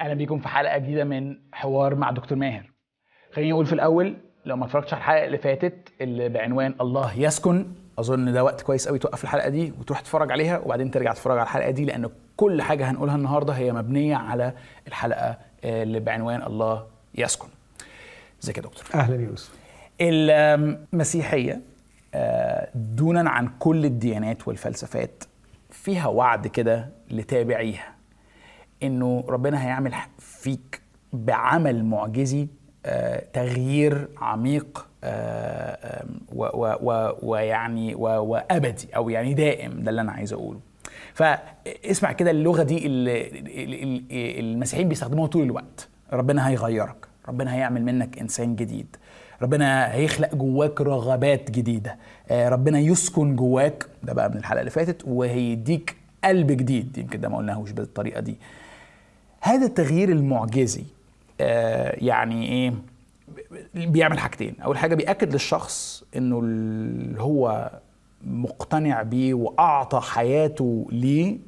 أهلا بيكم في حلقة جديدة من حوار مع دكتور ماهر. خليني أقول في الأول لو ما اتفرجتش على الحلقة اللي فاتت اللي بعنوان الله يسكن أظن ده وقت كويس قوي توقف الحلقة دي وتروح تتفرج عليها وبعدين ترجع تتفرج على الحلقة دي لأن كل حاجة هنقولها النهارده هي مبنية على الحلقة اللي بعنوان الله يسكن. إزيك يا دكتور؟ أهلا يوسف. المسيحية آه، دونا عن كل الديانات والفلسفات فيها وعد كده لتابعيها. إنه ربنا هيعمل فيك بعمل معجزي آه، تغيير عميق آه، ويعني وأبدي أو يعني دائم ده اللي أنا عايز أقوله. فاسمع كده اللغة دي اللي اللي المسيحيين بيستخدموها طول الوقت. ربنا هيغيرك. ربنا هيعمل منك إنسان جديد. ربنا هيخلق جواك رغبات جديدة. آه، ربنا يسكن جواك ده بقى من الحلقة اللي فاتت وهيديك قلب جديد. يمكن ده ما قلناهوش بالطريقة دي. هذا التغيير المعجزي آه، يعني إيه بيعمل حاجتين. أول حاجة بيأكد للشخص إنه اللي هو مقتنع بيه وأعطى حياته ليه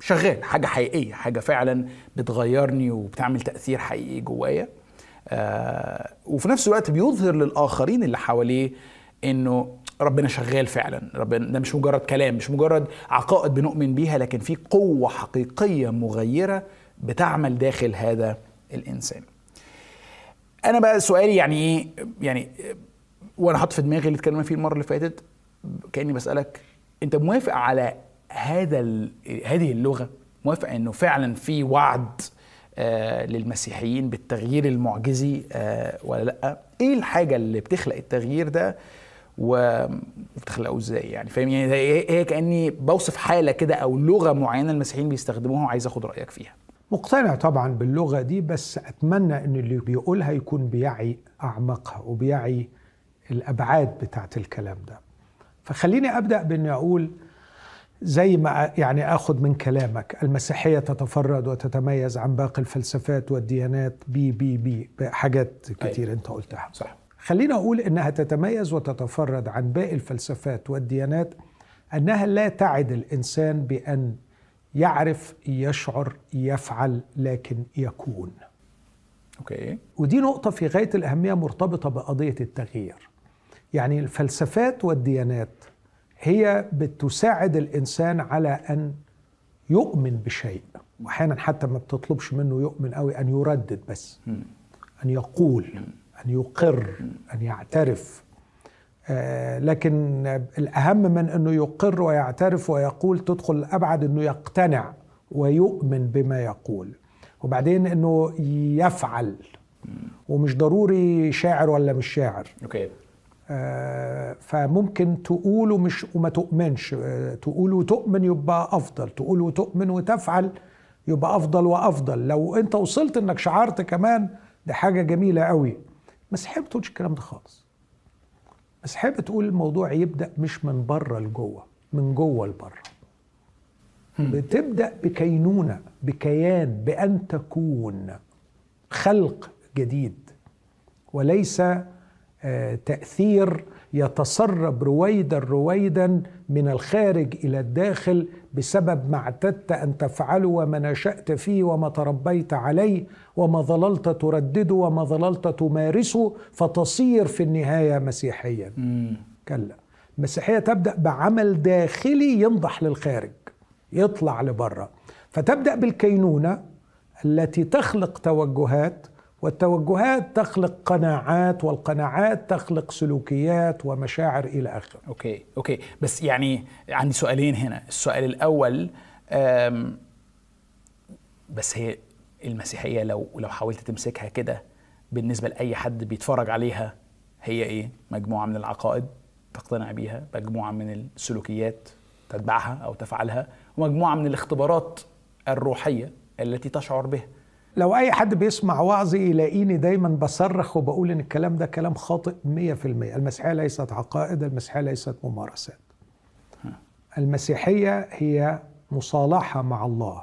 شغال حاجة حقيقية حاجة فعلا بتغيرني وبتعمل تأثير حقيقي جوايا. آه وفي نفس الوقت بيظهر للآخرين اللي حواليه إنه ربنا شغال فعلا. ربنا ده مش مجرد كلام مش مجرد عقائد بنؤمن بيها لكن في قوة حقيقية مغيرة بتعمل داخل هذا الإنسان. أنا بقى سؤالي يعني إيه؟ يعني وأنا حاطط في دماغي اللي اتكلمنا فيه المرة اللي فاتت كأني بسألك أنت موافق على هذا هذه اللغة؟ موافق إنه فعلا في وعد آه للمسيحيين بالتغيير المعجزي آه ولا لأ؟ إيه الحاجة اللي بتخلق التغيير ده؟ وبتخلقه إزاي يعني؟ فاهم؟ يعني هي كأني بوصف حالة كده أو لغة معينة المسيحيين بيستخدموها وعايز آخد رأيك فيها. مقتنع طبعا باللغة دي بس أتمنى إن اللي بيقولها يكون بيعي اعماقها وبيعي الأبعاد بتاعت الكلام ده. فخليني أبدأ بإني أقول زي ما يعني آخذ من كلامك. المسيحية تتفرد وتتميز عن باقي الفلسفات والديانات بي بي بي حاجات كتير أنت قلتها. صح. خلينا أقول إنها تتميز وتتفرد عن باقي الفلسفات والديانات أنها لا تعد الإنسان بأن يعرف يشعر يفعل لكن يكون. أوكي. ودي نقطة في غاية الأهمية مرتبطة بقضية التغيير. يعني الفلسفات والديانات هي بتساعد الإنسان على أن يؤمن بشيء. وأحيانا حتى ما بتطلبش منه يؤمن أوي أن يردد بس أن يقول أن يقر أن يعترف. لكن الأهم من أنه يقر ويعترف ويقول تدخل الأبعد أنه يقتنع ويؤمن بما يقول. وبعدين أنه يفعل. ومش ضروري شاعر ولا مش شاعر. أوكي. آه، فممكن تقول ومش وما تؤمنش. آه، تقول وتؤمن يبقى أفضل. تقول وتؤمن وتفعل يبقى أفضل وأفضل. لو أنت وصلت إنك شعرت كمان دي حاجة جميلة قوي ما بتقولش الكلام ده خالص. المسيحيه بتقول الموضوع يبدأ مش من بره لجوه من جوه لبره. بتبدأ بكينونة بكيان بأن تكون خلق جديد وليس آه، تأثير يتسرب رويدا رويدا من الخارج إلى الداخل بسبب ما اعتدت أن تفعله وما نشأت فيه وما تربيت عليه وما ظللت تردده وما ظللت تمارسه فتصير في النهاية مسيحيا. كلا. المسيحية تبدأ بعمل داخلي ينضح للخارج يطلع لبره فتبدأ بالكينونة التي تخلق توجهات والتوجهات تخلق قناعات والقناعات تخلق سلوكيات ومشاعر إلى آخره. okay okay. بس يعني عندي سؤالين هنا. السؤال الأول بس هي المسيحية لو لو حاولت تمسكها كده بالنسبة لأي حد بيتفرج عليها هي إيه؟ مجموعة من العقائد تقتنع بيها مجموعة من السلوكيات تتبعها أو تفعلها ومجموعة من الاختبارات الروحية التي تشعر بها لو أي حد بيسمع وعظي يلاقيني دايما بصرخ وبقول إن الكلام ده كلام خاطئ 100% المسيحية ليست عقائد المسيحية ليست ممارسات. المسيحية هي مصالحة مع الله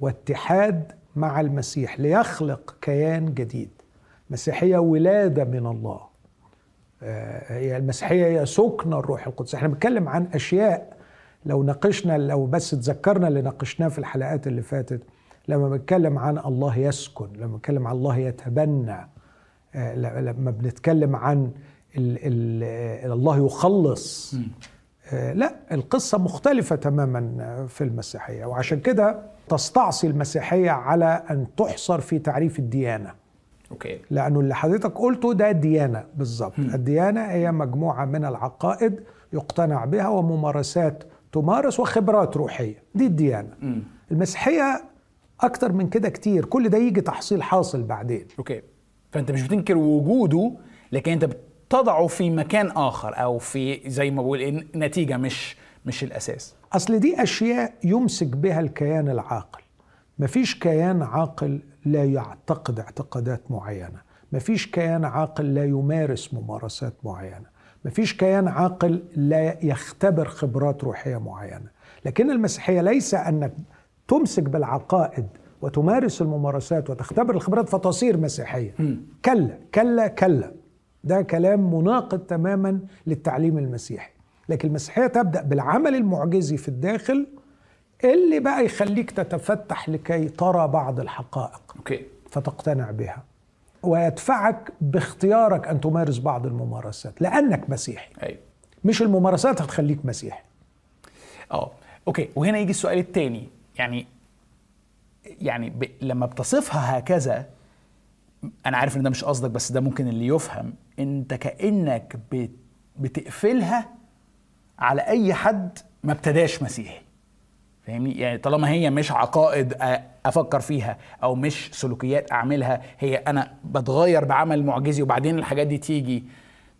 واتحاد مع المسيح ليخلق كيان جديد. مسيحية ولادة من الله. آه، هي المسيحية هي سكن الروح القدس. إحنا بنتكلم عن أشياء لو ناقشنا لو بس تذكرنا اللي ناقشناه في الحلقات اللي فاتت. لما بنتكلم عن الله يسكن لما بنتكلم عن الله يتبنى آه، لما بنتكلم عن ال ال الله يخلص آه، لا القصة مختلفة تماما في المسيحية وعشان كده تستعصي المسيحية على أن تحصر في تعريف الديانة. okay. لأنه اللي حضرتك قلته ده الديانة بالظبط. الديانة هي مجموعة من العقائد يقتنع بها وممارسات تمارس وخبرات روحية. دي الديانة. م. المسيحية أكتر من كده كتير. كل ده يجي تحصيل حاصل بعدين. okay. فأنت مش بتنكر وجوده لكن أنت بتضعه في مكان آخر أو في زي ما بقول نتيجة مش مش الأساس. أصل دي أشياء يمسك بها الكيان العاقل. مفيش كيان عاقل لا يعتقد اعتقادات معينة. مفيش كيان عاقل لا يمارس ممارسات معينة. مفيش كيان عاقل لا يختبر خبرات روحية معينة. لكن المسيحية ليس أنك تمسك بالعقائد وتمارس الممارسات وتختبر الخبرات فتصير مسيحية. كلا كلا كلا. ده كلام مناقض تماما للتعليم المسيحي. لكن المسيحية تبدأ بالعمل المعجزي في الداخل اللي بقى يخليك تتفتح لكي ترى بعض الحقائق أوكي. فتقتنع بها. ويدفعك باختيارك أن تمارس بعض الممارسات لأنك مسيحي. أيوة. مش الممارسات هتخليك مسيحي. آه. أوكي. وهنا يجي السؤال الثاني يعني يعني ب... لما بتصفها هكذا أنا عارف إن ده مش قصدك بس ده ممكن اللي يفهم. أنت كأنك بت... بتقفلها على أي حد ما ابتداش مسيحي. فاهمني؟ يعني طالما هي مش عقائد أفكر فيها أو مش سلوكيات أعملها هي أنا بتغير بعمل معجزي وبعدين الحاجات دي تيجي.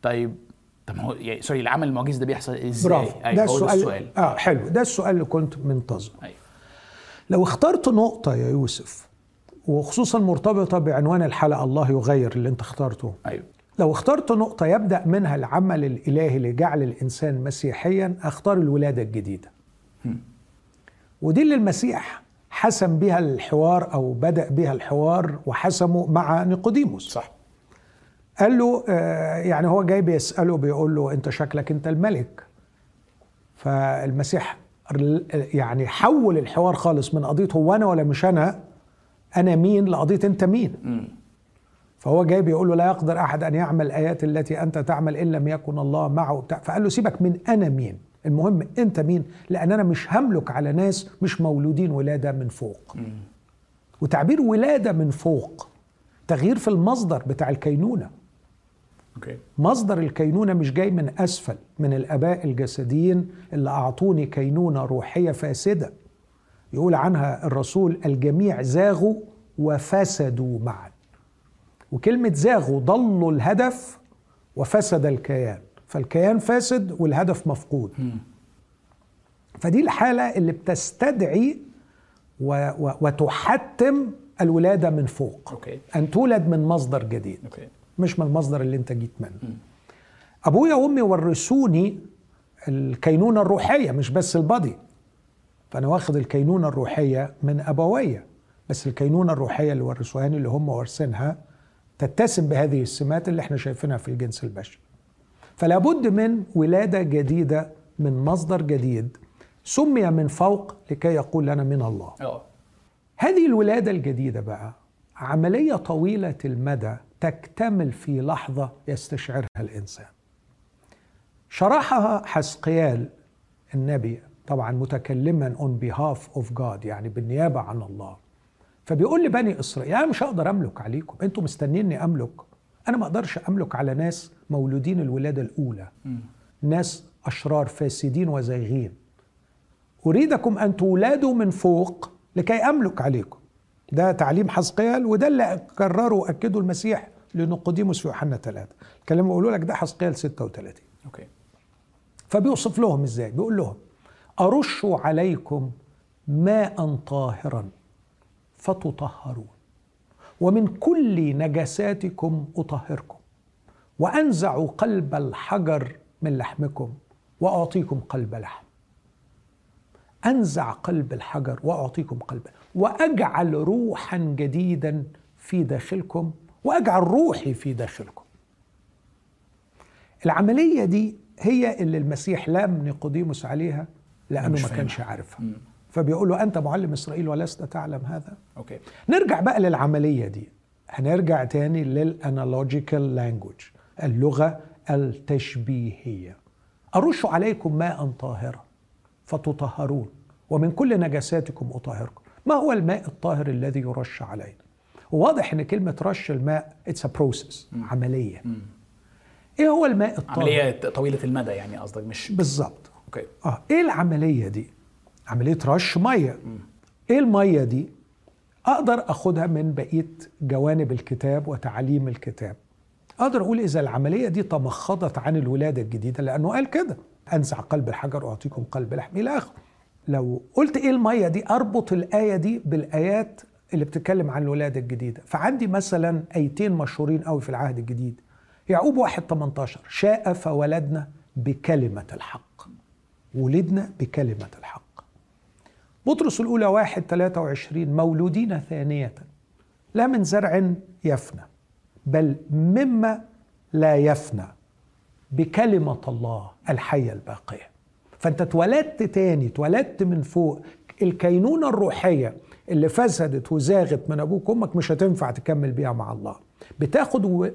طيب طب ما هو يعني سوري العمل المعجزي ده بيحصل إزاي؟ برافو. أيوة ده السؤال, السؤال. آه حلو. ده السؤال اللي كنت منتظره. أيوة. لو اخترت نقطة يا يوسف وخصوصا مرتبطة بعنوان الحلقة الله يغير اللي انت اخترته. أيوة. لو اخترت نقطة يبدأ منها العمل الإلهي لجعل الإنسان مسيحيا أختار الولادة الجديدة. ودي اللي المسيح حسم بها الحوار أو بدأ بها الحوار وحسمه مع نيقوديموس. صح. قال له آه يعني هو جاي بيسأله بيقول له أنت شكلك أنت الملك. فالمسيح يعني حول الحوار خالص من قضية هو أنا ولا مش أنا أنا مين لقضية أنت مين. فهو جاي بيقول له لا يقدر أحد أن يعمل الآيات التي أنت تعمل إن لم يكن الله معه بتاع فقال له سيبك من أنا مين. المهم أنت مين؟ لأن أنا مش هملك على ناس مش مولودين ولادة من فوق. وتعبير ولادة من فوق تغيير في المصدر بتاع الكينونة. مصدر الكينونة مش جاي من أسفل من الآباء الجسديين اللي أعطوني كينونة روحية فاسدة. يقول عنها الرسول الجميع زاغوا وفسدوا معا. وكلمة زاغوا ضلوا الهدف وفسد الكيان. فالكيان فاسد والهدف مفقود. فدي الحالة اللي بتستدعي و و وتحتم الولادة من فوق. okay. أن تولد من مصدر جديد. okay. مش من المصدر اللي أنت جيت منه. م. أبويا وأمي ورثوني الكينونة الروحية مش بس ال body. فأنا واخد الكينونة الروحية من أبويا. بس الكينونة الروحية اللي ورثوهاني اللي هم وارثينها تتسم بهذه السمات اللي إحنا شايفينها في الجنس البشري. فلا بد من ولادة جديدة من مصدر جديد سمي من فوق لكي يقول لنا من الله. أوه. هذه الولادة الجديدة بقى عملية طويلة المدى تكتمل في لحظة يستشعرها الإنسان. شرحها حسقيال النبي طبعا متكلما on behalf of God يعني بالنيابة عن الله. فبيقول لبني إسرائيل أنا مش هقدر أملك عليكم أنتم مستنيني أملك. أنا ما أقدرش أملك على ناس مولودين الولادة الأولى. م. ناس أشرار فاسدين وزيغين أريدكم أن تولادوا من فوق لكي أملك عليكم. ده تعليم حسقيال وده اللي كرره وأكده المسيح لنقوديموس في يوحنا ثلاثة الكلام اللي بقوله لك ده حسقيال 36 أوكي. فبيوصف لهم إزاي؟ بيقول لهم أرش عليكم ماء طاهرا فتطهرون ومن كل نجساتكم أطهركم وأنزع قلب الحجر من لحمكم وأعطيكم قلب لحم. أنزع قلب الحجر وأعطيكم قلب وأجعل روحا جديدا في داخلكم وأجعل روحي في داخلكم. العملية دي هي اللي المسيح لام نيقوديموس عليها لأنه ما كانش عارفها. فبيقول له أنت معلم إسرائيل ولست تعلم هذا. okay. نرجع بقى للعملية دي. هنرجع تاني لل analogical language اللغة التشبيهية. أرش عليكم ماء طاهرا فتطهرون ومن كل نجاساتكم أطهركم. ما هو الماء الطاهر الذي يرش علينا؟ واضح إن كلمة رش الماء it's a process عملية. إيه هو الماء الطاهر؟ عملية طويلة المدى يعني قصدك مش بالظبط أوكي. آه إيه العملية دي؟ عملية رش مية. إيه المية دي؟ أقدر أخدها من بقية جوانب الكتاب وتعاليم الكتاب. أقدر أقول إذا العملية دي تمخضت عن الولادة الجديدة لأنه قال كده. أنزع قلب الحجر وأعطيكم قلب لحم إلى آخره. لو قلت إيه المية دي أربط الآية دي بالآيات اللي بتتكلم عن الولادة الجديدة. فعندي مثلا آيتين مشهورين قوي في العهد الجديد. يعقوب 1 18 شاء فولدنا بكلمة الحق. ولدنا بكلمة الحق. بطرس الأولى واحد 23 مولودين ثانية. لا من زرع يفنى بل مما لا يفنى بكلمة الله الحية الباقية. فأنت اتولدت تاني اتولدت من فوق. الكينونة الروحية اللي فسدت وزاغت من أبوك وأمك مش هتنفع تكمل بيها مع الله. بتاخد و-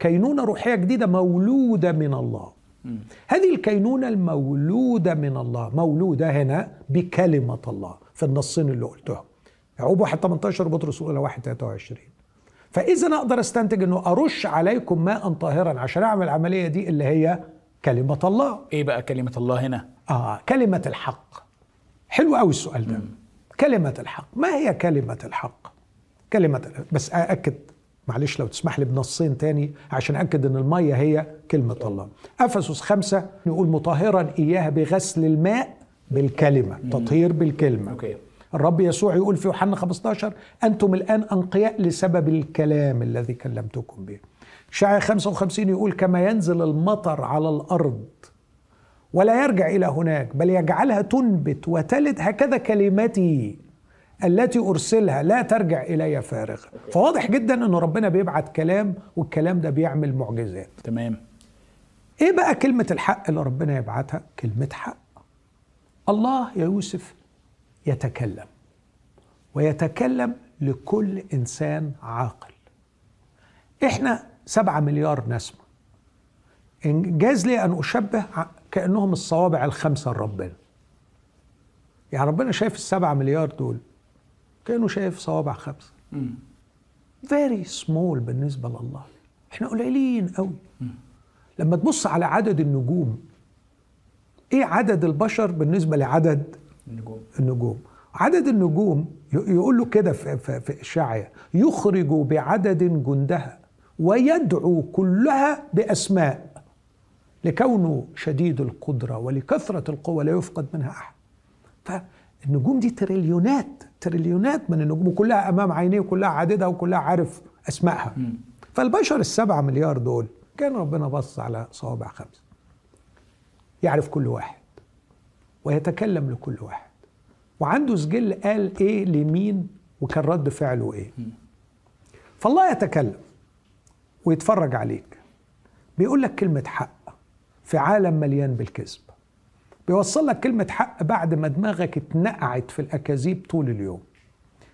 كينونة روحية جديدة مولودة من الله. هذه الكينونة المولودة من الله مولودة هنا بكلمة الله في النصين اللي قلتهم. يعقوب 1 18 بطرس الأولى 1 23 فإذا أقدر أستنتج أنه أرش عليكم ماء طاهرا عشان أعمل العملية دي اللي هي كلمة الله. إيه بقى كلمة الله هنا؟ آه كلمة الحق. حلو قوي السؤال ده. كلمة الحق. ما هي كلمة الحق؟ كلمة بس أأكد معلش لو تسمح لي بنصين تاني عشان أكد أن المية هي كلمة الله. أفسس خمسة يقول مطهرا إياها بغسل الماء بالكلمة تطهير بالكلمة. أوكي. الرب يسوع يقول في يوحنا 15 أنتم الآن أنقياء لسبب الكلام الذي كلمتكم به. شاعر 55 يقول كما ينزل المطر على الأرض ولا يرجع إلى هناك بل يجعلها تنبت وتلد هكذا كلمتي التي أرسلها لا ترجع إلي فارغة فواضح جدا أن ربنا بيبعت كلام والكلام ده بيعمل معجزات تمام إيه بقى كلمة الحق اللي ربنا يبعتها؟ كلمة حق. الله يا يوسف يتكلم ويتكلم لكل إنسان عاقل. إحنا سبعة مليار نسمة. إن جاز لي أن أشبه ع- كأنهم الصوابع الخمسة لربنا. يعني ربنا شايف السبعة مليار دول كأنه شايف صوابع خمسة. very small بالنسبة لله. إحنا قليلين قوي. لما تبص على عدد النجوم إيه عدد البشر بالنسبة لعدد النجوم النجوم عدد النجوم يقول له كده في, في, في اشعيا يخرج بعدد جندها ويدعو كلها بأسماء لكونه شديد القدرة ولكثرة القوة لا يفقد منها أحد. فالنجوم دي تريليونات تريليونات من النجوم وكلها أمام عينيه وكلها عددها وكلها عارف أسمائها. فالبشر السبعة مليار دول كان ربنا بص على صوابع خمسة. يعرف كل واحد ويتكلم لكل واحد. وعنده سجل قال إيه لمين وكان رد فعله إيه. فالله يتكلم. ويتفرج عليك. بيقول لك كلمة حق في عالم مليان بالكذب. بيوصل لك كلمة حق بعد ما دماغك اتنقعت في الأكاذيب طول اليوم.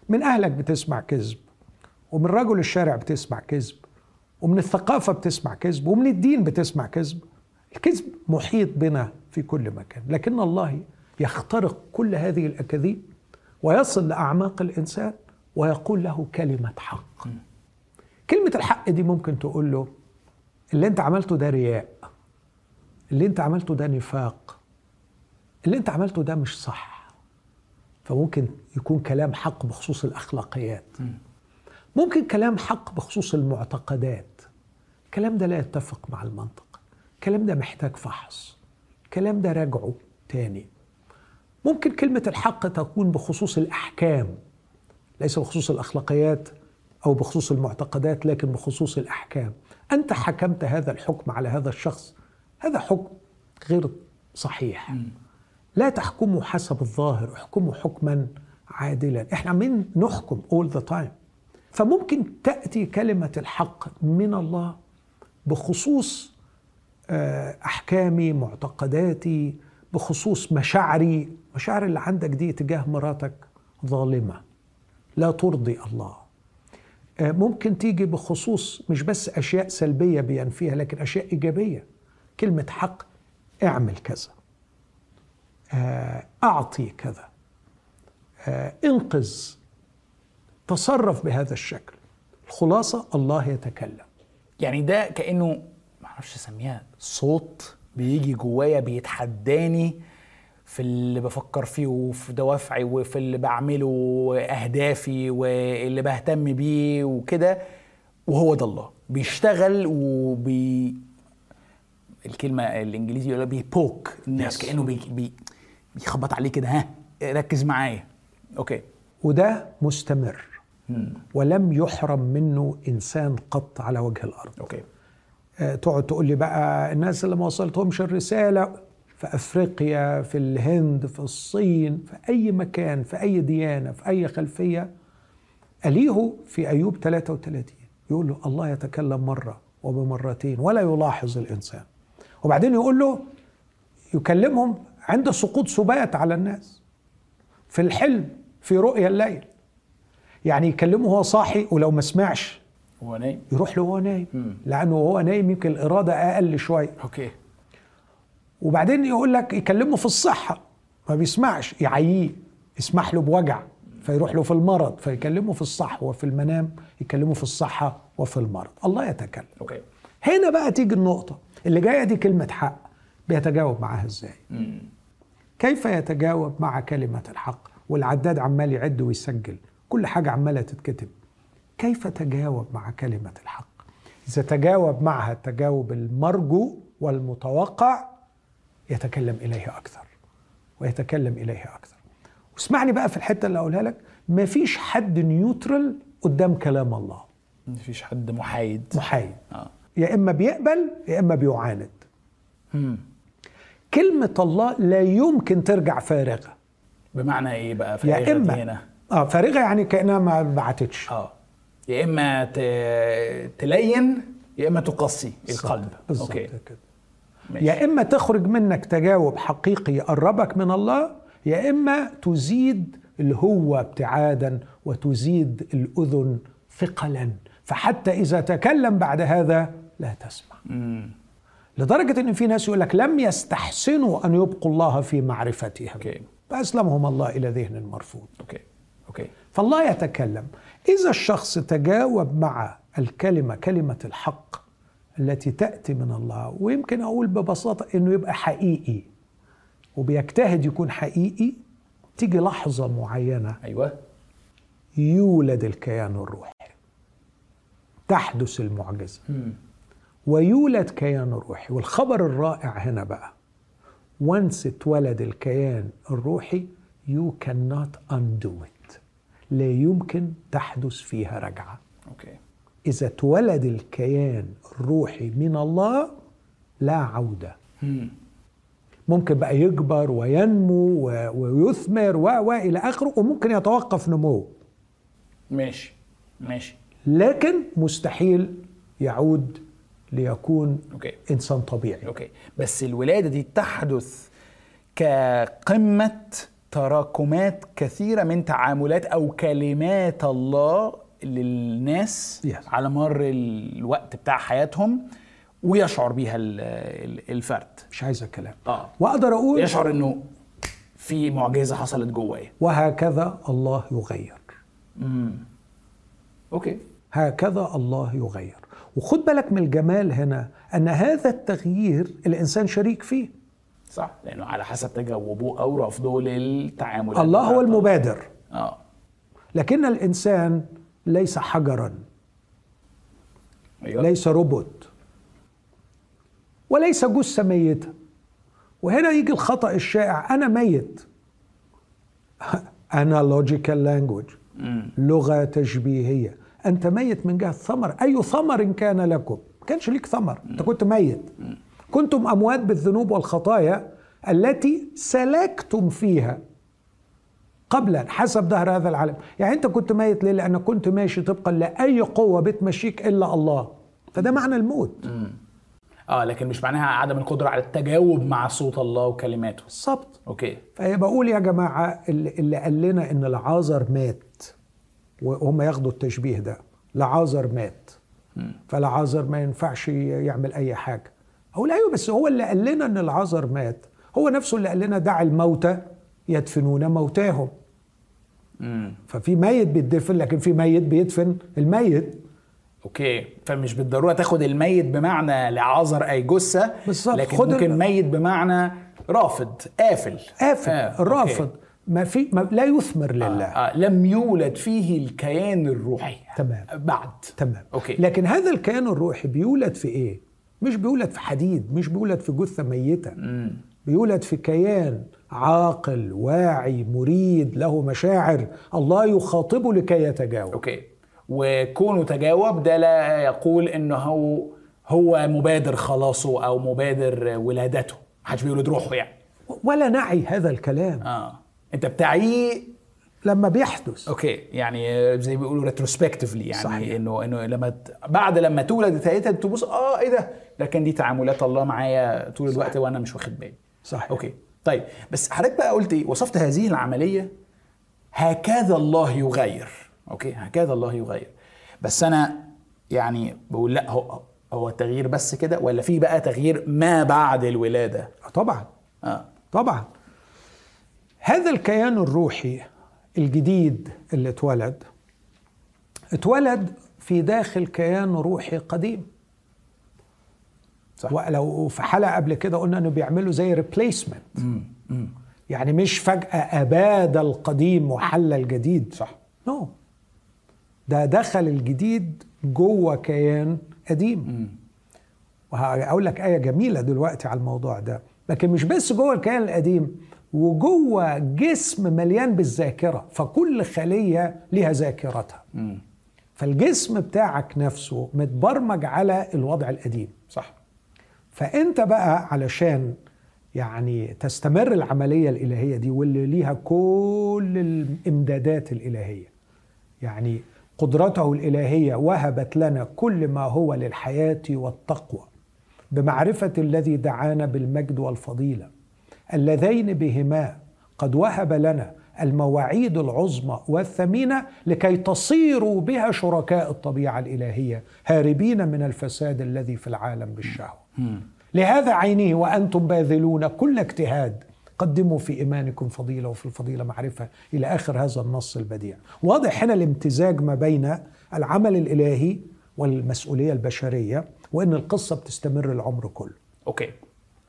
من أهلك بتسمع كذب ومن رجل الشارع بتسمع كذب ومن الثقافة بتسمع كذب ومن الدين بتسمع كذب. الكذب محيط بنا في كل مكان. لكن الله يخترق كل هذه الأكاذيب ويصل لأعماق الإنسان ويقول له كلمة حق. كلمة الحق دي ممكن تقول له اللي انت عملته ده رياء اللي انت عملته ده نفاق اللي انت عملته ده مش صح. فممكن يكون كلام حق بخصوص الأخلاقيات. ممكن كلام حق بخصوص المعتقدات. الكلام ده لا يتفق مع المنطق. الكلام ده محتاج فحص. الكلام ده راجعه تاني. ممكن كلمة الحق تكون بخصوص الأحكام ليس بخصوص الأخلاقيات. أو بخصوص المعتقدات لكن بخصوص الأحكام. أنت حكمت هذا الحكم على هذا الشخص. هذا حكم غير صحيح. لا تحكموا حسب الظاهر احكموا حكما عادلا. إحنا عمالين نحكم all the time. فممكن تأتي كلمة الحق من الله بخصوص آه، أحكامي معتقداتي بخصوص مشاعري. المشاعر اللي عندك دي تجاه مراتك ظالمة. لا ترضي الله. ممكن تيجي بخصوص مش بس أشياء سلبية بينفيها لكن أشياء إيجابية. كلمة حق اعمل كذا. آه، أعطي كذا. آه، انقذ. تصرف بهذا الشكل. الخلاصة الله يتكلم. يعني ده كأنه ما أعرفش أسميها صوت بيجي جوايا بيتحداني. في اللي بفكر فيه وفي دوافعي وفي اللي بعمله وأهدافي واللي بهتم بيه وكده وهو ده الله. بيشتغل وبي الكلمة الإنجليزي يقول بيبوك الناس Yes. كأنه بي... بي... بيخبط عليه كده ها ركز معايا. أوكي. وده مستمر. ولم يحرم منه إنسان قط على وجه الأرض. okay. آه، تقعد تقول لي بقى الناس اللي ما وصلتهمش الرسالة في أفريقيا في الهند في الصين في أي مكان في أي ديانة في أي خلفية أليه في أيوب 33 يقول له الله يتكلم مرة وبمرتين ولا يلاحظ الإنسان. وبعدين يقول له يكلمهم عند سقوط سبات على الناس في الحلم في رؤيا الليل. يعني يكلمه وهو صاحي ولو ما سمعش. هو نايم. يروح له وهو نايم. لأنه وهو نايم يمكن الإرادة أقل شوية. okay. وبعدين يقول لك يكلمه في الصحة. ما بيسمعش يعييه يسمح له بوجع فيروح له في المرض فيكلمه في الصحة وفي المنام يكلمه في الصحة وفي المرض. الله يتكلم. okay. هنا بقى تيجي النقطة. اللي جاية دي كلمة حق. بيتجاوب معاها إزاي؟ كيف يتجاوب مع كلمة الحق؟ والعداد عمال يعد ويسجل. كل حاجة عمالة تتكتب. كيف تجاوب مع كلمة الحق؟ إذا تجاوب معها التجاوب المرجو والمتوقع يتكلم إليه أكثر ويتكلم إليه أكثر. واسمعني بقى في الحتة اللي أقولها لك مفيش حد نيوترال قدام كلام الله. مفيش حد محايد. محايد. آه. يا إما بيقبل يا إما بيعاند. مم. كلمة الله لا يمكن ترجع فارغة. بمعنى إيه بقى؟ في يا إما هنا. آه فارغة يعني كأنها ما بعتتش. آه. يا إما ت- تلين يا إما تقصي القلب. بالظبط كده. ماشي. يا إما تخرج منك تجاوب حقيقي يقربك من الله يا إما تزيد الهوة ابتعادا وتزيد الأذن ثقلا. فحتى إذا تكلم بعد هذا لا تسمع. مم. لدرجة إن في ناس يقول لك لم يستحسنوا أن يبقوا الله في معرفتهم. okay. فأسلمهم الله إلى ذهن مرفوض. okay. okay. فالله يتكلم. إذا الشخص تجاوب مع الكلمة كلمة الحق التي تأتي من الله. ويمكن أقول ببساطة إنه يبقى حقيقي. وبيجتهد يكون حقيقي. تيجي لحظة معينة أيوه. يولد الكيان الروحي. تحدث المعجزة. مم. ويولد كيان الروحي والخبر الرائع هنا بقى. Once اتولد الكيان الروحي you cannot undo it. لا يمكن تحدث فيها رجعة. أوكي. إذا اتولد الكيان الروحي من الله لا عودة. مم. ممكن بقى يكبر وينمو ويثمر و و إلى آخره وممكن يتوقف نموه. ماشي ماشي. لكن مستحيل يعود ليكون okay. إنسان طبيعي. okay. بس الولادة دي تحدث كقمة تراكمات كثيرة من تعاملات أو كلمات الله للناس Yes. على مر الوقت بتاع حياتهم ويشعر بيها ال- ال- الفرد. مش عايز كلام آه. وأقدر أقول يشعر إنه في معجزة حصلت جوايا وهكذا الله يغير. أوكي. هكذا الله يغير. وخد بالك من الجمال هنا أن هذا التغيير الإنسان شريك فيه. صح. لأنه على حسب تجاوبه أو رفضه للتعامل. الله هو المبادر. آه. لكن الإنسان ليس حجرا. أيوه. ليس روبوت. وليس جثة ميتة. وهنا يجي الخطأ الشائع أنا ميت. analogical language. لغة تشبيهية. أنت ميت من جهة ثمر. أي ثمر كان لكم؟ ما كانش ليك ثمر. أنت كنت ميت. كنتم أموات بالذنوب والخطايا التي سلكتم فيها. قبلا حسب دهر هذا العالم. يعني أنت كنت ميت ليه؟ لأنك كنت ماشي طبقا لأي قوة بتمشيك إلا الله. فده معنى الموت. آه لكن مش معناها عدم القدرة على التجاوب مع صوت الله وكلماته. بالظبط أوكي. فهي بقول يا جماعة اللي اللي قال لنا إن العازر مات وهم ياخدوا التشبيه ده. لعازر مات. فالعازر ما ينفعش يعمل أي حاجة. أقول أيوه بس هو اللي قال لنا إن العازر مات هو نفسه اللي قال لنا دع الموتى يدفنون موتاهم. ففي ميت بيتدفن لكن في ميت بيدفن. الميت okay فمش بالضرورة تاخد الميت بمعنى لعازر أي جثة بالظبط. لكن خد ممكن ال- ميت بمعنى رافض قافل. قافل آه، okay. الرافض ما في ما لا يثمر آه. لله. آه. لم يولد فيه الكيان الروحي. تمام. بعد. تمام. okay. لكن هذا الكيان الروحي بيولد في إيه؟ مش بيولد في حديد مش بيولد في جثة ميتة. بيولد في كيان. عاقل واعي مريد له مشاعر. الله يخاطبه لكي يتجاوب. okay. وكونه تجاوب ده لا يقول إنه هو هو مبادر خلاصه أو مبادر ولادته. محدش بيولد روحه يعني. ولا نعي هذا الكلام. آه. أنت بتعيه لما بيحدث. okay. يعني زي بيقولوا retrospectively يعني صحيح. صحيح. إنه إنه لما ت- بعد لما تولد ابتديت تبص آه إيه ده؟ لكن دي تعاملات الله معايا طول الوقت وأنا مش واخد بالي. صحيح. okay. طيب بس حضرتك بقى قلت إيه؟ وصفت هذه العملية هكذا الله يغير. okay؟ هكذا الله يغير. بس أنا يعني بقول لا هو هو التغيير بس كده ولا في بقى تغيير ما بعد الولادة؟ طبعا. آه. طبعا. هذا الكيان الروحي الجديد اللي اتولد اتولد في داخل كيان روحي قديم. صح. ولو في حلقة قبل كده قلنا إنه بيعملوا زي replacement يعني مش فجأة أباد القديم وحل الجديد. صح. no no. ده دخل الجديد جوه كيان قديم. وهقول لك آية جميلة دلوقتي على الموضوع ده. لكن مش بس جوه الكيان القديم وجوه جسم مليان بالذاكرة فكل خلية لها ذاكرتها. فالجسم بتاعك نفسه متبرمج على الوضع القديم. صح. فأنت بقى علشان يعني تستمر العملية الإلهية دي واللي ليها كل الإمدادات الإلهية يعني قدرته الإلهية وهبت لنا كل ما هو للحياة والتقوى بمعرفة الذي دعانا بالمجد والفضيلة. اللذين بهما قد وهب لنا المواعيد العظمى والثمينة لكي تصيروا بها شركاء الطبيعة الإلهية هاربين من الفساد الذي في العالم بالشهوة. لهذا عينه وأنتم باذلون كل اجتهاد. قدموا في إيمانكم فضيلة وفي الفضيلة معرفة إلى آخر هذا النص البديع. واضح هنا الامتزاج ما بين العمل الإلهي والمسؤولية البشرية وإن القصة بتستمر العمر كله. أوكي.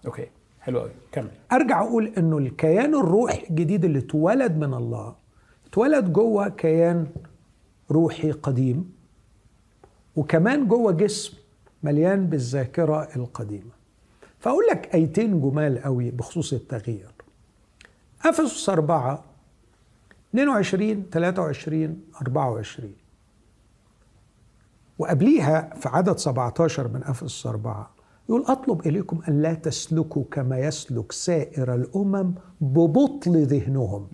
أوكي. حلو قوي كمل. أرجع أقول إنه الكيان الروحي الجديد اللي اتولد من الله اتولد جوه كيان روحي قديم وكمان جوه جسم مليان بالذاكرة القديمة. فأقول لك أيتين جمال قوي بخصوص التغيير. أفسس 4 22 23 24 وقبليها في عدد 17 من أفسس 4 يقول أطلب إليكم أن لا تسلكوا كما يسلك سائر الأمم ببطل ذهنهم.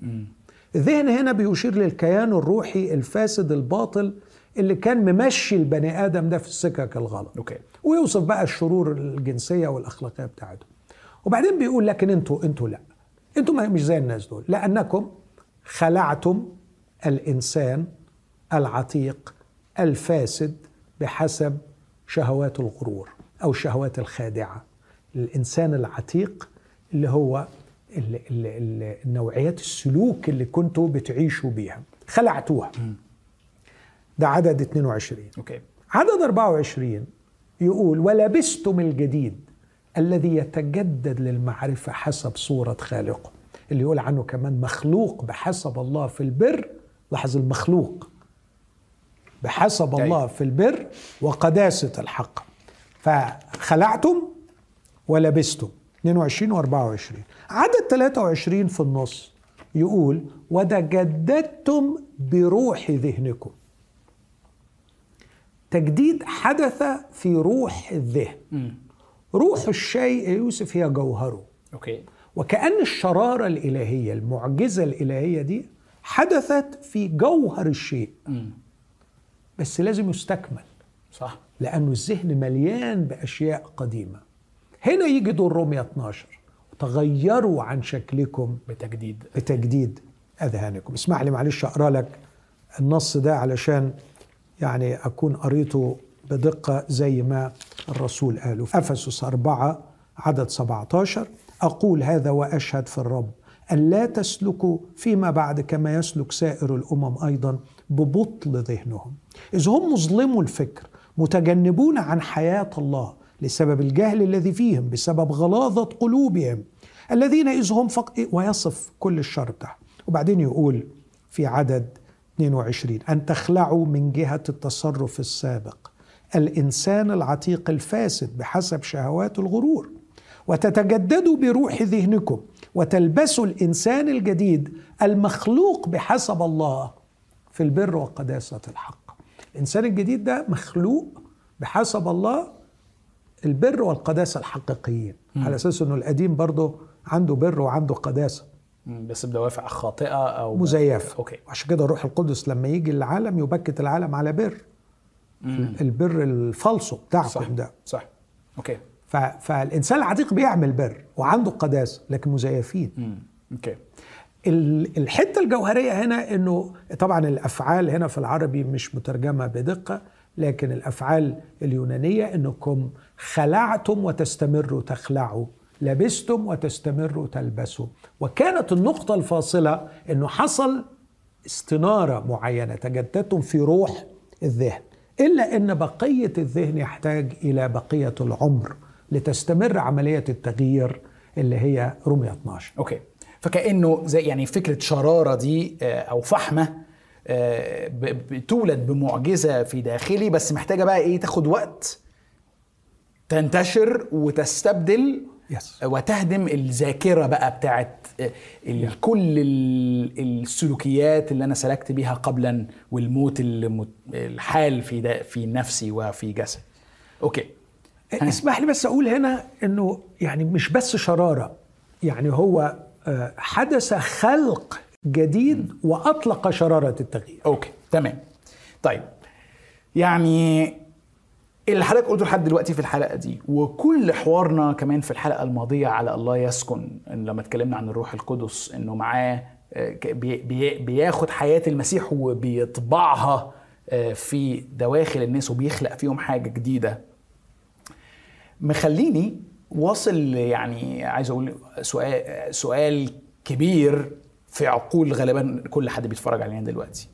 الذهن هنا بيشير للكيان الروحي الفاسد الباطل اللي كان ممشي البني آدم ده في السكك الغلط. okay ويوصف بقى الشرور الجنسية والأخلاقية بتاعتهم. وبعدين بيقول لكن أنتوا أنتوا لا. أنتوا مش زي الناس دول لأنكم خلعتم الإنسان العتيق الفاسد بحسب شهوات الغرور أو الشهوات الخادعة. الإنسان العتيق اللي هو ال ال ال النوعيات السلوك اللي كنتوا بتعيشوا بيها خلعتوها. ده عدد 22 أوكي. عدد 24 يقول ولبستم الجديد الذي يتجدد للمعرفة حسب صورة خالقه اللي يقول عنه كمان مخلوق بحسب الله في البر. لاحظ المخلوق بحسب أيوة. الله في البر وقداسة الحق. فخلعتم ولبستم. 22 و 24 عدد 23 في النص يقول وتجددتم بروح ذهنكم تجديد حدث في روح الذهن روح الشيء يا يوسف هي جوهره. أوكي. وكأن الشرارة الإلهية المعجزة الإلهية دي حدثت في جوهر الشيء. بس لازم يستكمل. صح. لأنه الذهن مليان بأشياء قديمة. هنا يجي دور رومية 12 تغيروا عن شكلكم بتجديد. بتجديد أذهانكم. اسمح لي معلش أقرأ لك النص ده علشان يعني أكون قريته بدقة زي ما الرسول قاله في أفسس 4 عدد 17 أقول هذا وأشهد في الرب أن لا تسلكوا فيما بعد كما يسلك سائر الأمم أيضا ببطل ذهنهم. إذ هم مظلموا الفكر متجنبون عن حياة الله لسبب الجهل الذي فيهم بسبب غلاظة قلوبهم الذين إذ هم فق... ويصف كل الشر بتاعه وبعدين يقول في عدد 22 أن تخلعوا من جهة التصرف السابق. الإنسان العتيق الفاسد بحسب شهوات الغرور وتتجددوا بروح ذهنكم وتلبسوا الإنسان الجديد المخلوق بحسب الله في البر وقداسة الحق. الإنسان الجديد ده مخلوق بحسب الله البر والقداسة الحقيقيين. على أساس أنه القديم برضه عنده بر وعنده قداسة. بس بدوافع خاطئة أو مزيفة. okay. عشان كده الروح القدس لما يجي العالم يبكت العالم على بر. مم. البر الفالصو صح بتاعكم ده. صح. okay. ف... فالإنسان العتيق بيعمل بر وعنده قداسة لكن مزيفين. مم. okay. ال- الحتة الجوهرية هنا إنه طبعا الأفعال هنا في العربي مش مترجمة بدقة لكن الأفعال اليونانية إنكم خلعتم وتستمروا تخلعوا لبستم وتستمروا تلبسوا وكانت النقطة الفاصلة إنه حصل استنارة معينة تجددتم في روح الذهن إلا إن بقية الذهن يحتاج إلى بقية العمر لتستمر عملية التغيير اللي هي رومية 12 okay. فكأنه زي يعني فكرة شرارة دي آه، أو فحمة آه، بتولد بمعجزة في داخلي بس محتاجة بقى إيه؟ تاخد وقت تنتشر وتستبدل yes وتهدم الذاكرة بقى بتاعت آه، ال- كل ال- السلوكيات اللي أنا سلكت بيها قبلا والموت المت- الحال في دا- في نفسي وفي جسدي. okay. اسمح لي بس أقول هنا إنه يعني مش بس شرارة يعني هو آه، حدث خلق جديد وأطلق شرارة التغيير. okay. تمام. طيب. يعني اللي حضرتك قلته لحد دلوقتي في الحلقة دي وكل حوارنا كمان في الحلقة الماضية على الله يسكن لما اتكلمنا عن الروح القدس إنه معاه آه، بياخد حياة المسيح وبيطبعها آه، في دواخل الناس وبيخلق فيهم حاجة جديدة. مخليني واصل يعني عايز أقول سؤال سؤال كبير في عقول غالبا كل حد بيتفرج علينا دلوقتي.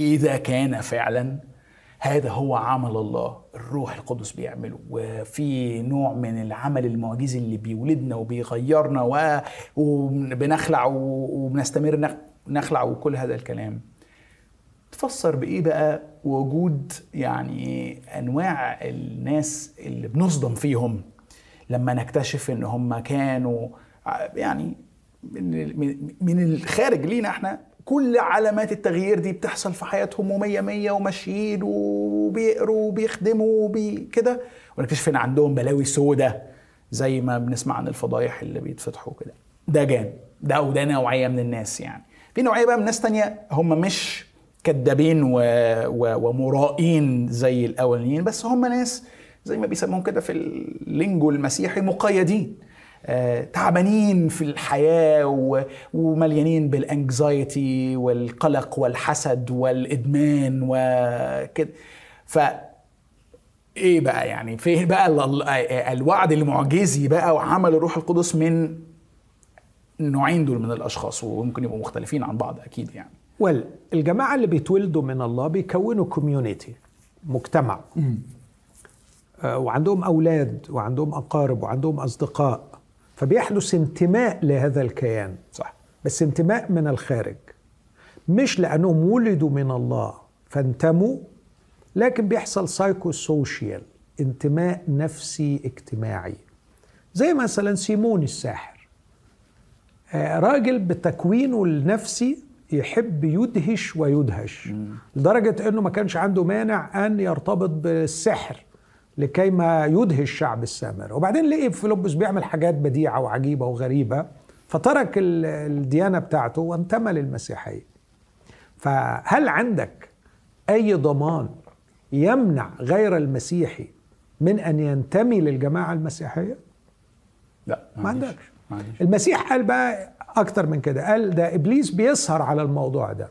إذا كان فعلا هذا هو عمل الله. الروح القدس بيعمله. وفي نوع من العمل المعجزي اللي بيولدنا وبيغيرنا و- وبنخلع و- وبنستمر نخ- نخلع وكل هذا الكلام. تفسر بإيه بقى؟ وجود يعني أنواع الناس اللي بنصدم فيهم. لما نكتشف إن هم كانوا يعني من- من الخارج لينا إحنا. كل علامات التغيير دي بتحصل في حياتهم ومية مية وماشيين وبيقروا وبيخدموا وبي كده ونكتشف إن عندهم بلاوي سودة زي ما بنسمع عن الفضايح اللي بيتفتحوا كده ده جان. ده وده نوعية من الناس يعني. في نوعية بقى من ناس تانية هم مش كدابين و... و... ومرائين زي الأولين بس هم ناس زي ما بيسموهم كده في ال lingo المسيحي مقيدين. تعبانين في الحياة. ومليانين بال anxiety والقلق والحسد والإدمان وكده ف إيه بقى يعني؟ فين بقى ال- ال- الوعد المعجزي بقى وعمل الروح القدس من النوعين دول من الأشخاص وممكن يبقوا مختلفين عن بعض أكيد يعني. ويل الجماعة اللي بيتولدوا من الله بيكونوا كوميونيتي مجتمع. آه، وعندهم أولاد وعندهم أقارب وعندهم أصدقاء. فبيحدث انتماء لهذا الكيان. صح. بس انتماء من الخارج مش لأنهم ولدوا من الله فانتموا لكن بيحصل psycho-social انتماء نفسي اجتماعي. زي مثلا سيمون الساحر. آه، راجل بتكوينه النفسي يحب يدهش ويدهش لدرجة أنه ما كانش عنده مانع أن يرتبط بالسحر. لكي ما يدهش الشعب السامر. وبعدين لقي فيلبس بيعمل حاجات بديعة وعجيبة وغريبة فترك ال- الديانة بتاعته وانتمى للمسيحية. فهل عندك أي ضمان يمنع غير المسيحي من أن ينتمي للجماعة المسيحية؟ لا ما عندكش. المسيح قال بقى أكتر من كده قال ده إبليس بيسهر على الموضوع ده.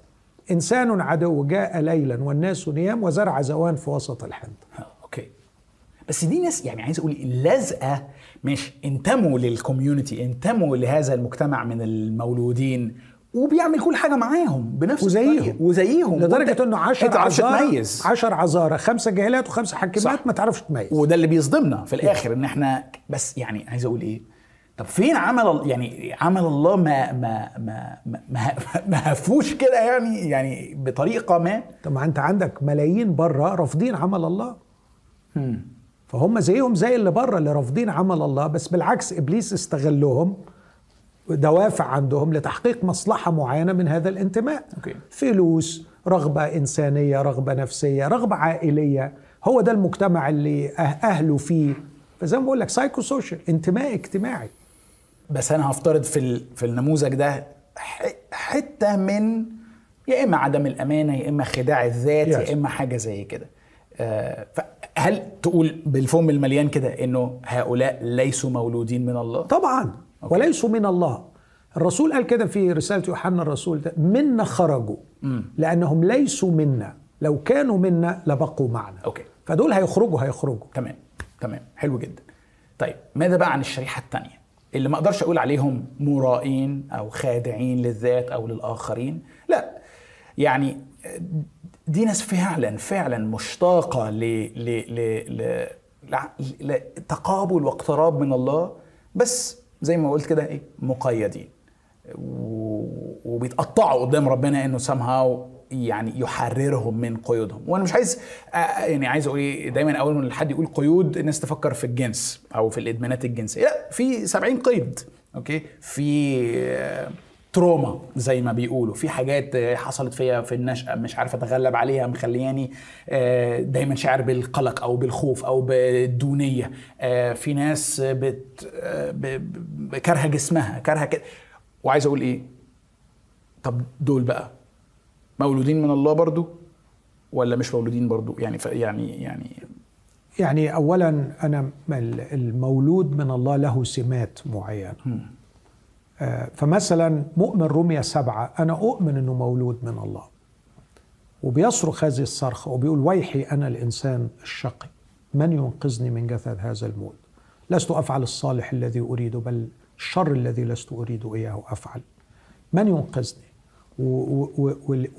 إنسان عدو جاء ليلا والناس نيام وزرع زوان في وسط أوكي بس دي ناس يعني عايز أقول اللزقة مش انتموا للكوميونتي انتموا لهذا المجتمع من المولودين وبيعمل كل حاجة معاهم بنفس وزيهم. وزيهم. لدرجة إنه 10 انت معرفش عذارى تميز 10 عذارى خمسة جاهلات وخمسة حاكمات صح. ما تعرفش تميز. وده اللي بيصدمنا في الآخر إن إحنا بس يعني عايز أقول إيه طب فين عمل يعني عمل الله ما ما ما ما, ما, ما هفوش كده يعني يعني بطريقة ما؟ طب ما أنت عندك ملايين بره رافضين عمل الله. فهم زيهم زي اللي بره اللي رافضين عمل الله بس بالعكس إبليس استغلهم دوافع عندهم لتحقيق مصلحة معينة من هذا الانتماء okay. فلوس رغبة إنسانية رغبة نفسية رغبة عائلية هو ده المجتمع اللي أه- أهله فيه فزي ما بقول لك psycho-social انتماء اجتماعي بس أنا هفترض في في النموذج ده حتة من يا إما عدم الأمانة يا إما خداع الذات Yes. يا إما حاجة زي كده آه، فهل تقول بالفم المليان كده إنه هؤلاء ليسوا مولودين من الله؟ طبعا okay. وليسوا من الله. الرسول قال كده في رسالة يوحنا الرسول ده منا خرجوا لأنهم ليسوا منا. لو كانوا منا لبقوا معنا. okay. فدول هيخرجوا هيخرجوا. تمام تمام. حلو جدا. طيب ماذا بقى عن الشريحة الثانية؟ اللي ما أقدرش أقول عليهم مرائين أو خادعين للذات أو للآخرين. لا يعني دي ناس فعلا فعلا مشتاقة ل واقتراب من الله بس زي ما قلت كده إيه مقيدين. وبيتقطعوا قدام ربنا إنه somehow يعني يحررهم من قيودهم. وأنا مش عايز يعني عايز أقول إيه دايما أول ما حد يقول قيود الناس تفكر في الجنس أو في الإدمانات الجنسية. لا في 70 قيد okay؟ في trauma زي ما بيقولوا. في حاجات حصلت فيا في النشأة مش عارف أتغلب عليها مخلياني آه، دايما شاعر بالقلق أو بالخوف أو بالدونية. آه، في ناس بت آه، كارهة جسمها كارهة كده. وعايز أقول إيه؟ طب دول بقى مولودين من الله برضو ولا مش مولودين برضو؟ يعني ف يعني يعني يعني أولا أنا ال- المولود من الله له سمات معينة. آه، فمثلا مؤمن رومية سبعة أنا أؤمن أنه مولود من الله. وبيصرخ هذه الصرخة وبيقول ويحي أنا الإنسان الشقي. من ينقذني من جسد هذا الموت؟ لست أفعل الصالح الذي أريده بل الشر الذي لست أريد إياه أفعل. من ينقذني؟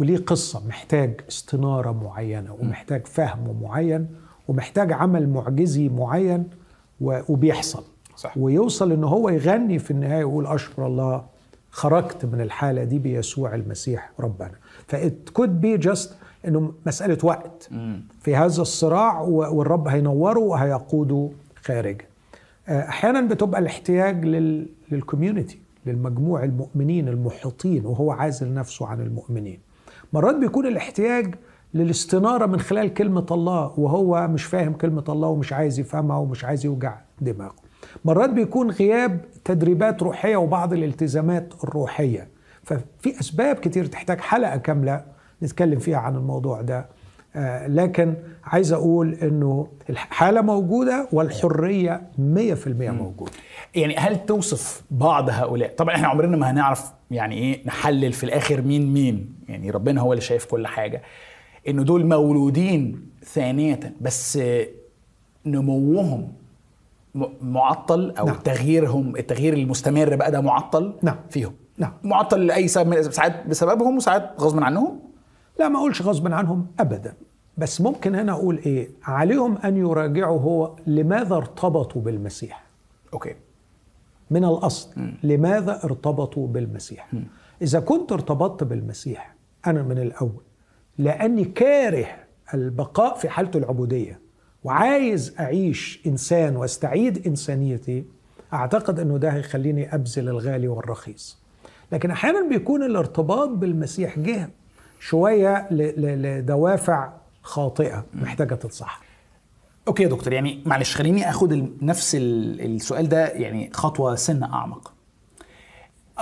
وليه قصة محتاج استنارة معينة ومحتاج فهم معين ومحتاج عمل معجزي معين وبيحصل. صح. ويوصل إن هو يغني في النهاية يقول أشكر الله خرجت من الحالة دي بيسوع المسيح ربنا. ف it could be just إنه مسألة وقت. في هذا الصراع والرب هينوره وهيقوده خارج. آه، أحيانا بتبقى الاحتياج لل لل community للمجموع المؤمنين المحيطين وهو عازل نفسه عن المؤمنين. مرات بيكون الاحتياج للاستنارة من خلال كلمة الله وهو مش فاهم كلمة الله ومش عايز يفهمها ومش عايز يوجع دماغه. مرات بيكون غياب تدريبات روحية وبعض الالتزامات الروحية. ففي أسباب كتير تحتاج حلقة كاملة نتكلم فيها عن الموضوع ده. آه، لكن عايز أقول إنه الحالة موجودة والحرية 100% موجودة. يعني هل توصف بعض هؤلاء؟ طبعا إحنا عمرنا ما هنعرف يعني إيه نحلل في الآخر مين مين. يعني ربنا هو اللي شايف كل حاجة. إنه دول مولودين ثانية بس نموهم معطل أو نعم. تغييرهم التغيير المستمر بقى ده معطل نعم. فيهم. نعم. معطل لأي سبب. ساعات بسببهم وساعات غصب عنهم؟ لا ما أقولش غصب عنهم ابدا. بس ممكن هنا أقول إيه؟ عليهم أن يراجعوا هو لماذا ارتبطوا بالمسيح. أوكي. من الأصل لماذا ارتبطوا بالمسيح؟ إذا كنت ارتبطت بالمسيح أنا من الأول لأني كاره البقاء في حاله العبودية وعايز أعيش إنسان واستعيد إنسانيتي أعتقد إنه ده هيخليني أبذل الغالي والرخيص. لكن أحيانا بيكون الارتباط بالمسيح جه شوية لدوافع خاطئة محتاجة تتصح أوكي يا دكتور يعني معلش خليني آخد نفس ال- السؤال ده يعني خطوة سنة أعمق.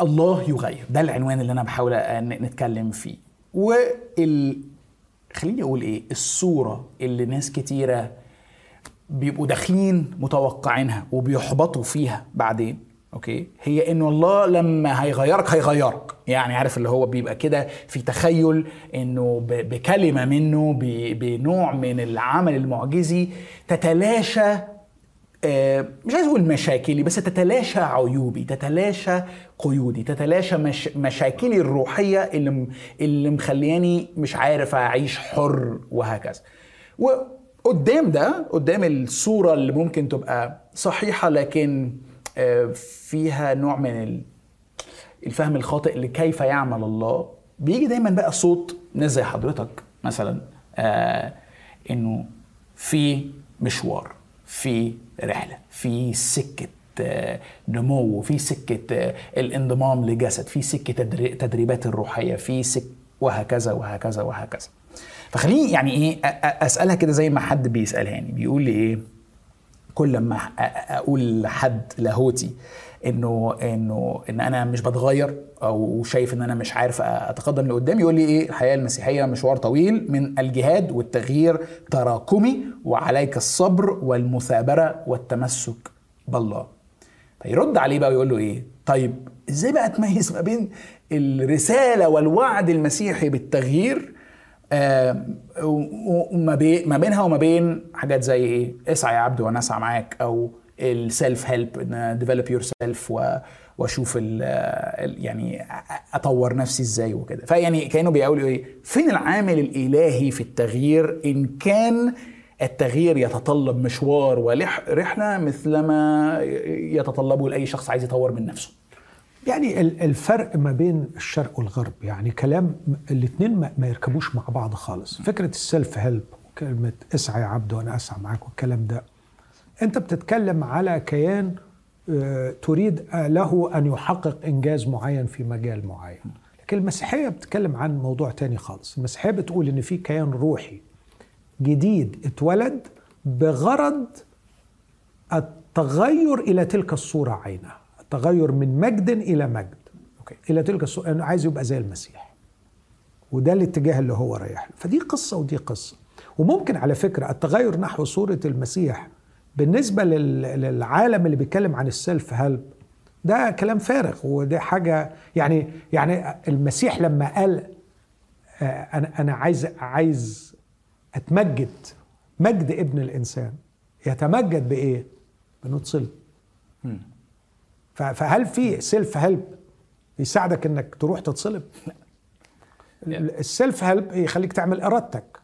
الله يغير ده العنوان اللي أنا بحاول نتكلم فيه. وال خليني أقول إيه الصورة اللي ناس كتيرة بيبقوا داخلين متوقعينها وبيحبطوا فيها بعدين أوكي؟ هي انه الله لما هيغيرك هيغيرك. يعني عارف اللي هو بيبقى كده في تخيل إنه بكلمة منه بنوع من العمل المعجزي تتلاشى آه، مش عايز أقول مشاكلي بس تتلاشى عيوبي تتلاشى قيودي تتلاشى مش مشاكلي الروحية اللي اللي مخلياني مش عارف أعيش حر وهكذا. وقدام ده قدام الصورة اللي ممكن تبقى صحيحة لكن آه، فيها نوع من ال- الفهم الخاطئ لكيف يعمل الله. بيجي دايما بقى صوت ناس زي حضرتك مثلا آه إنه في مشوار في رحلة في سكة آه، نمو في سكة آه، الانضمام لجسد في سكة تدري- تدريبات الروحية في سك وهكذا وهكذا وهكذا. فخليني يعني إيه أسألها كده زي ما حد بيسالها يعني بيقول لي إيه كل ما أقول لحد لاهوتي إنه إنه إن أنا مش بتغير أو شايف إن أنا مش عارف أتقدم لقدام يقول لي إيه الحياة المسيحية مشوار طويل من الجهاد والتغيير تراكمي وعليك الصبر والمثابرة والتمسك بالله. فيرد عليه بقى ويقول له إيه طيب إزاي بقى تميز ما بين الرسالة والوعد المسيحي بالتغيير وما بين ما بينها وما بين حاجات زي إيه؟ اسعى يا عبد وأنا اسعى معاك. أو ال self-help إن develop yourself وأشوف ال يعني أطور نفسي إزاي وكده. فيعني كأنه بيقولوا إيه؟ فين العامل الإلهي في التغيير؟ إن كان التغيير يتطلب مشوار ورحله مثلما يتطلبه لأي شخص عايز يطور من نفسه. يعني ال- الفرق ما بين الشرق والغرب يعني كلام الاثنين ما يركبوش مع بعض خالص. فكرة السيلف هيلب كلمة اسعى يا عبد وأنا أسعى معاك والكلام ده أنت بتتكلم على كيان آه، تريد آه، له أن يحقق إنجاز معين في مجال معين. لكن المسيحية بتتكلم عن موضوع تاني خالص. المسيحية بتقول إن في كيان روحي جديد اتولد بغرض التغير إلى تلك الصورة عينها التغير من مجد إلى مجد. okay. إلى تلك الصورة انه عايز يبقى زي المسيح. وده الاتجاه اللي هو رايح له. فدي قصة ودي قصة. وممكن على فكرة التغير نحو صورة المسيح بالنسبة لل- للعالم اللي بيتكلم عن ال self-help ده كلام فارغ وده حاجة يعني يعني المسيح لما قال آه، أنا أنا عايز عايز أتمجد مجد ابن الإنسان. يتمجد بإيه؟ بانه اتصلب فهل في self-help يساعدك إنك تروح تتصلب؟ ال- ال self-help يخليك تعمل إرادتك.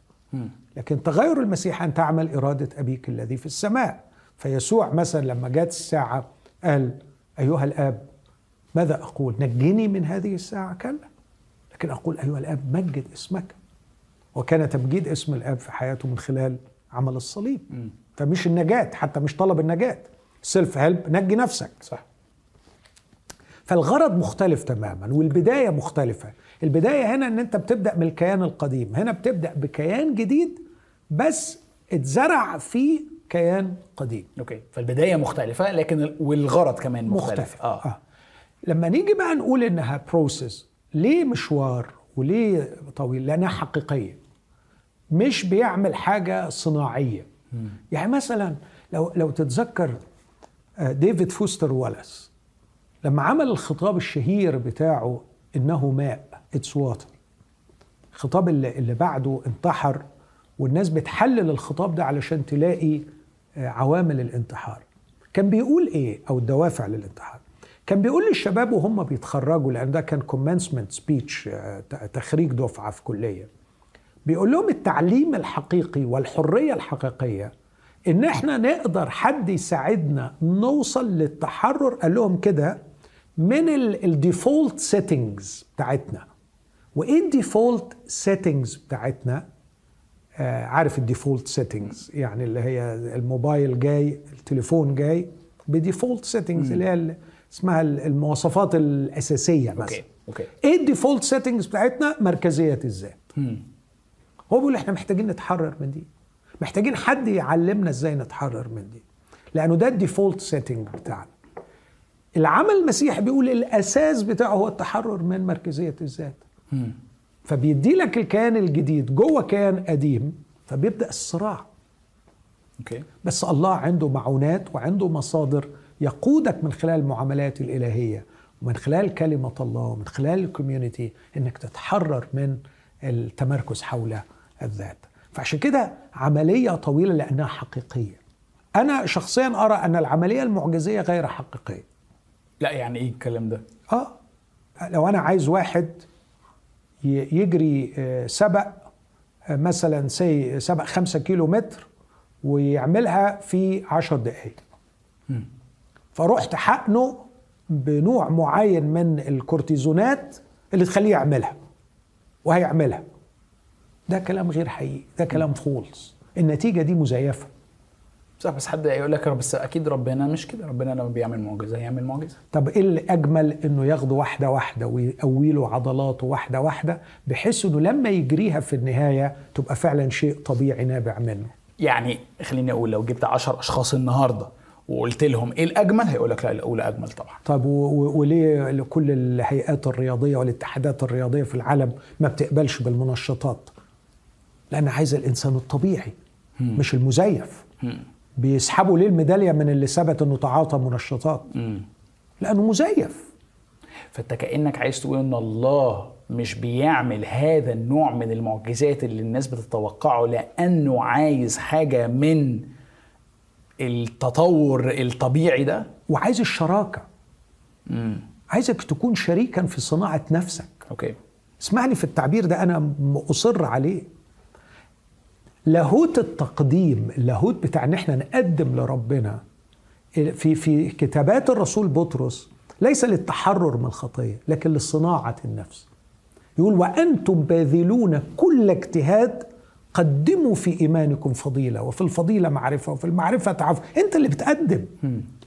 لكن تغير المسيح أن تعمل إرادة أبيك الذي في السماء. فيسوع مثلا لما جاءت الساعة قال أيها الآب ماذا أقول؟ نجني من هذه الساعة؟ كلا. لكن أقول أيها الآب مجد اسمك. وكان تمجيد اسم الآب في حياته من خلال عمل الصليب. فمش النجاة حتى مش طلب النجاة. self-help نجي نفسك. صح. فالغرض مختلف تماما والبداية مختلفة. البداية هنا إن أنت بتبدأ من الكيان القديم. هنا بتبدأ بكيان جديد بس اتزرع فيه كيان قديم. okay. فالبداية مختلفة لكن ال- والغرض كمان مختلف, مختلف. آه, آه. لما نيجي بقى نقول إنها process ليه مشوار وليه طويل؟ لأنها حقيقية. مش بيعمل حاجة صناعية. يعني مثلا لو لو تتذكر آه، ديفيد فوستر والاس لما عمل الخطاب الشهير بتاعه إنه ماء it's water الخطاب اللي, اللي بعده انتحر والناس بتحلل الخطاب ده علشان تلاقي آه، عوامل الانتحار. كان بيقول إيه؟ أو الدوافع للانتحار. كان بيقول للشباب وهم بيتخرجوا لأن ده كان commencement speech تخريج دفعة في كلية. بيقول لهم التعليم الحقيقي والحرية الحقيقية إن إحنا نقدر حد يساعدنا نوصل للتحرر قال لهم كده من ال default settings بتاعتنا. وإيه ال default settings بتاعتنا؟ آه عارف ال default settings يعني اللي هي الموبايل جاي التليفون جاي ب default settings اللي هي اسمها المواصفات الأساسية مثلا. okay. okay إيه ال default settings بتاعتنا؟ مركزية الذات. هو بيقول إحنا محتاجين نتحرر من دي. محتاجين حد يعلمنا إزاي نتحرر من دي. لأنه ده ال default setting بتاعنا. العمل المسيحي بيقول الأساس بتاعه هو التحرر من مركزية الذات. فبيدي لك الكيان الجديد. جوه كيان قديم فبيبدأ الصراع. okay. بس الله عنده معونات وعنده مصادر يقودك من خلال المعاملات الإلهية ومن خلال كلمة الله ومن خلال ال community إنك تتحرر من التمركز حول الذات. فعشان كده عملية طويلة لأنها حقيقية. أنا شخصيا أرى أن العملية المعجزية غير حقيقية. لا يعني إيه الكلام ده؟ آه لو أنا عايز واحد يجري آه، سبق آه، مثلا say سبق خمسة كيلو متر ويعملها في عشر دقايق. فرحت حقنه بنوع معين من الكورتيزونات اللي تخليه يعملها وهيعملها. ده كلام غير حقيقي ده كلام false النتيجة دي مزيفة. صح بس حد يقول لك بس أكيد ربنا مش كده. ربنا لما بيعمل معجزة يعمل معجزة. طب إيه اللي أجمل إنه ياخده واحدة واحدة ويقويله عضلاته واحدة واحدة بحيث إنه لما يجريها في النهاية تبقى فعلا شيء طبيعي نابع منه؟ يعني خليني أقول لو جبت 10 أشخاص النهارده وقلت لهم إيه الأجمل هيقول لك لا الأولى أجمل طبعا. طب وليه لكل الهيئات الرياضية والاتحادات الرياضية في العالم ما بتقبلش بالمنشطات؟ لأن عايزة الإنسان الطبيعي مش المزيف. بيسحبوا ليه الميدالية من اللي ثبت إنه تعاطى منشطات؟ لأنه مزيف. فأنت كأنك عايز تقول إن الله مش بيعمل هذا النوع من المعجزات اللي الناس بتتوقعه لأنه عايز حاجة من التطور الطبيعي ده؟ وعايز الشراكة. عايزك تكون شريكا في صناعة نفسك. أوكي. اسمح لي في التعبير ده أنا مصر عليه. لاهوت التقديم اللاهوت بتاع إن إحنا نقدم لربنا في في كتابات الرسول بطرس ليس للتحرر من الخطية لكن لصناعة النفس. يقول وأنتم باذلون كل اجتهاد قدموا في إيمانكم فضيلة وفي الفضيلة معرفة وفي المعرفة تعرف أنت اللي بتقدم.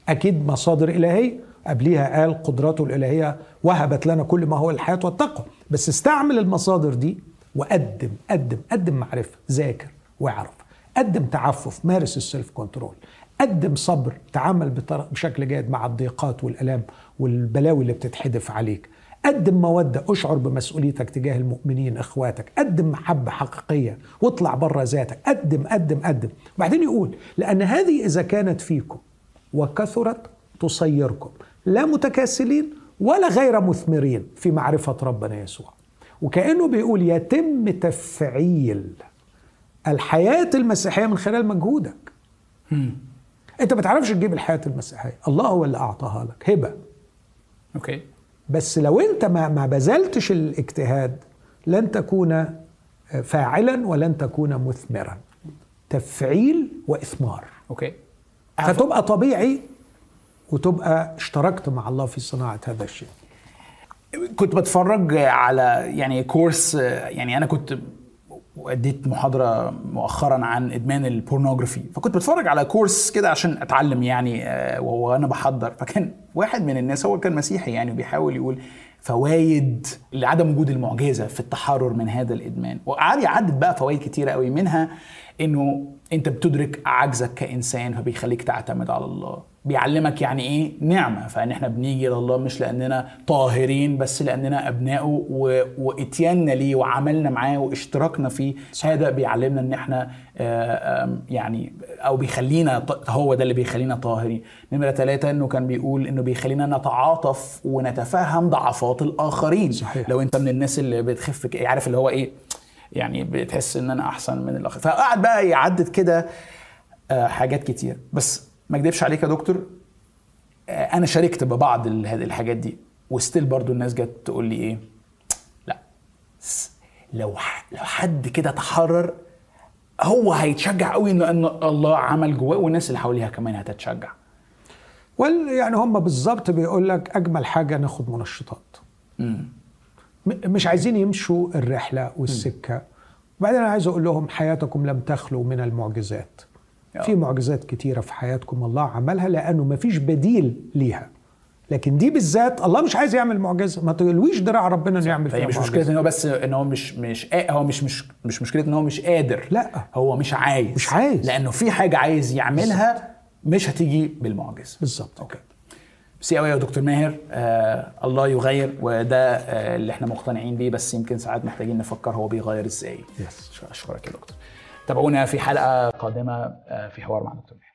أكيد مصادر إلهية. قبليها قال قدراته الإلهية وهبت لنا كل ما هو الحياة والتقوى. بس استعمل المصادر دي وقدم قدم قدم معرفة ذاكر. واعرف قدم تعفف مارس ال self control قدم صبر تعامل بشكل جيد مع الضيقات والالام والبلاوي اللي بتتحدف عليك. قدم مودة أشعر بمسؤوليتك تجاه المؤمنين إخواتك. قدم محبه حقيقية واطلع بره ذاتك. قدم قدم قدم. وبعدين يقول لأن هذه إذا كانت فيكم وكثرت تصيركم. لا متكاسلين ولا غير مثمرين في معرفة ربنا يسوع. وكأنه بيقول يتم تفعيل. الحياة المسيحية من خلال مجهودك. أنت ما تعرفش تجيب الحياة المسيحية. الله هو اللي أعطاها لك. هبة. أوكي بس لو أنت ما ما بذلتش الاجتهاد لن تكون فاعلا ولن تكون مثمرا. تفعيل وإثمار. okay فتبقى طبيعي وتبقى اشتركت مع الله في صناعة هذا الشيء. كنت بتفرج على يعني كورس يعني أنا كنت اديت محاضرة مؤخرا عن إدمان ال pornography فكنت بتفرج على كورس كده عشان أتعلم يعني آه، وأنا بحضر. فكان واحد من الناس هو كان مسيحي يعني وبيحاول يقول فوائد لعدم وجود المعجزة في التحرر من هذا الإدمان. وقعد يعدد بقى فوائد كتيرة قوي منها إنه أنت بتدرك عجزك كإنسان فبيخليك تعتمد على الله. بيعلمك يعني إيه؟ نعمة. فان إحنا بنيجي لله مش لأننا طاهرين بس لأننا ابنائه و... واتياننا ليه وعملنا معاه واشتراكنا فيه. هذا بيعلمنا إن إحنا آه، يعني أو بيخلينا هو ده اللي بيخلينا طاهرين. نمرة ثلاثة إنه كان بيقول إنه بيخلينا نتعاطف ونتفهم ضعفات الآخرين. صحيح. لو أنت من الناس اللي بتخف عارف اللي هو إيه؟ يعني بتحس إن أنا أحسن من الآخر فقعد بقى يعدد كده آه، حاجات كتير. بس ما اكدبش عليك يا دكتور آه، أنا شاركت ببعض الحاجات دي. وستيل برضو الناس جت تقول لي إيه؟ لا لو لو حد كده تحرر هو هيتشجع قوي ان ان الله عمل جواه والناس اللي حواليها كمان هتتشجع. وال يعني هم بالظبط بيقول لك أجمل حاجة ناخد منشطات. م- مش عايزين يمشوا الرحلة والسكة. وبعدين أنا عايز أقول لهم حياتكم لم تخلو من المعجزات. في معجزات كتيرة في حياتكم الله عملها لأنه ما فيش بديل ليها. لكن دي بالذات الله مش عايز يعمل معجزة. ما تقولويش دراع ربنا إنه يعمل فيها مش. مشكلة إن هو بس إن هو مش مش قا- هو مش مش مش مشكلة إن هو مش قادر. لا. هو مش عايز. مش عايز. لأنه في حاجة عايز يعملها مش هتيجي بالمعجزة. بالظبط أوكي. ميرسي قوي يا دكتور ماهر آه الله يغير وده آه اللي إحنا مقتنعين بيه بس يمكن ساعات محتاجين نفكر هو بيغير إزاي. Yes. اشكرك يا دكتور. تابعونا في حلقة قادمة آه، في حوار مع دكتور محي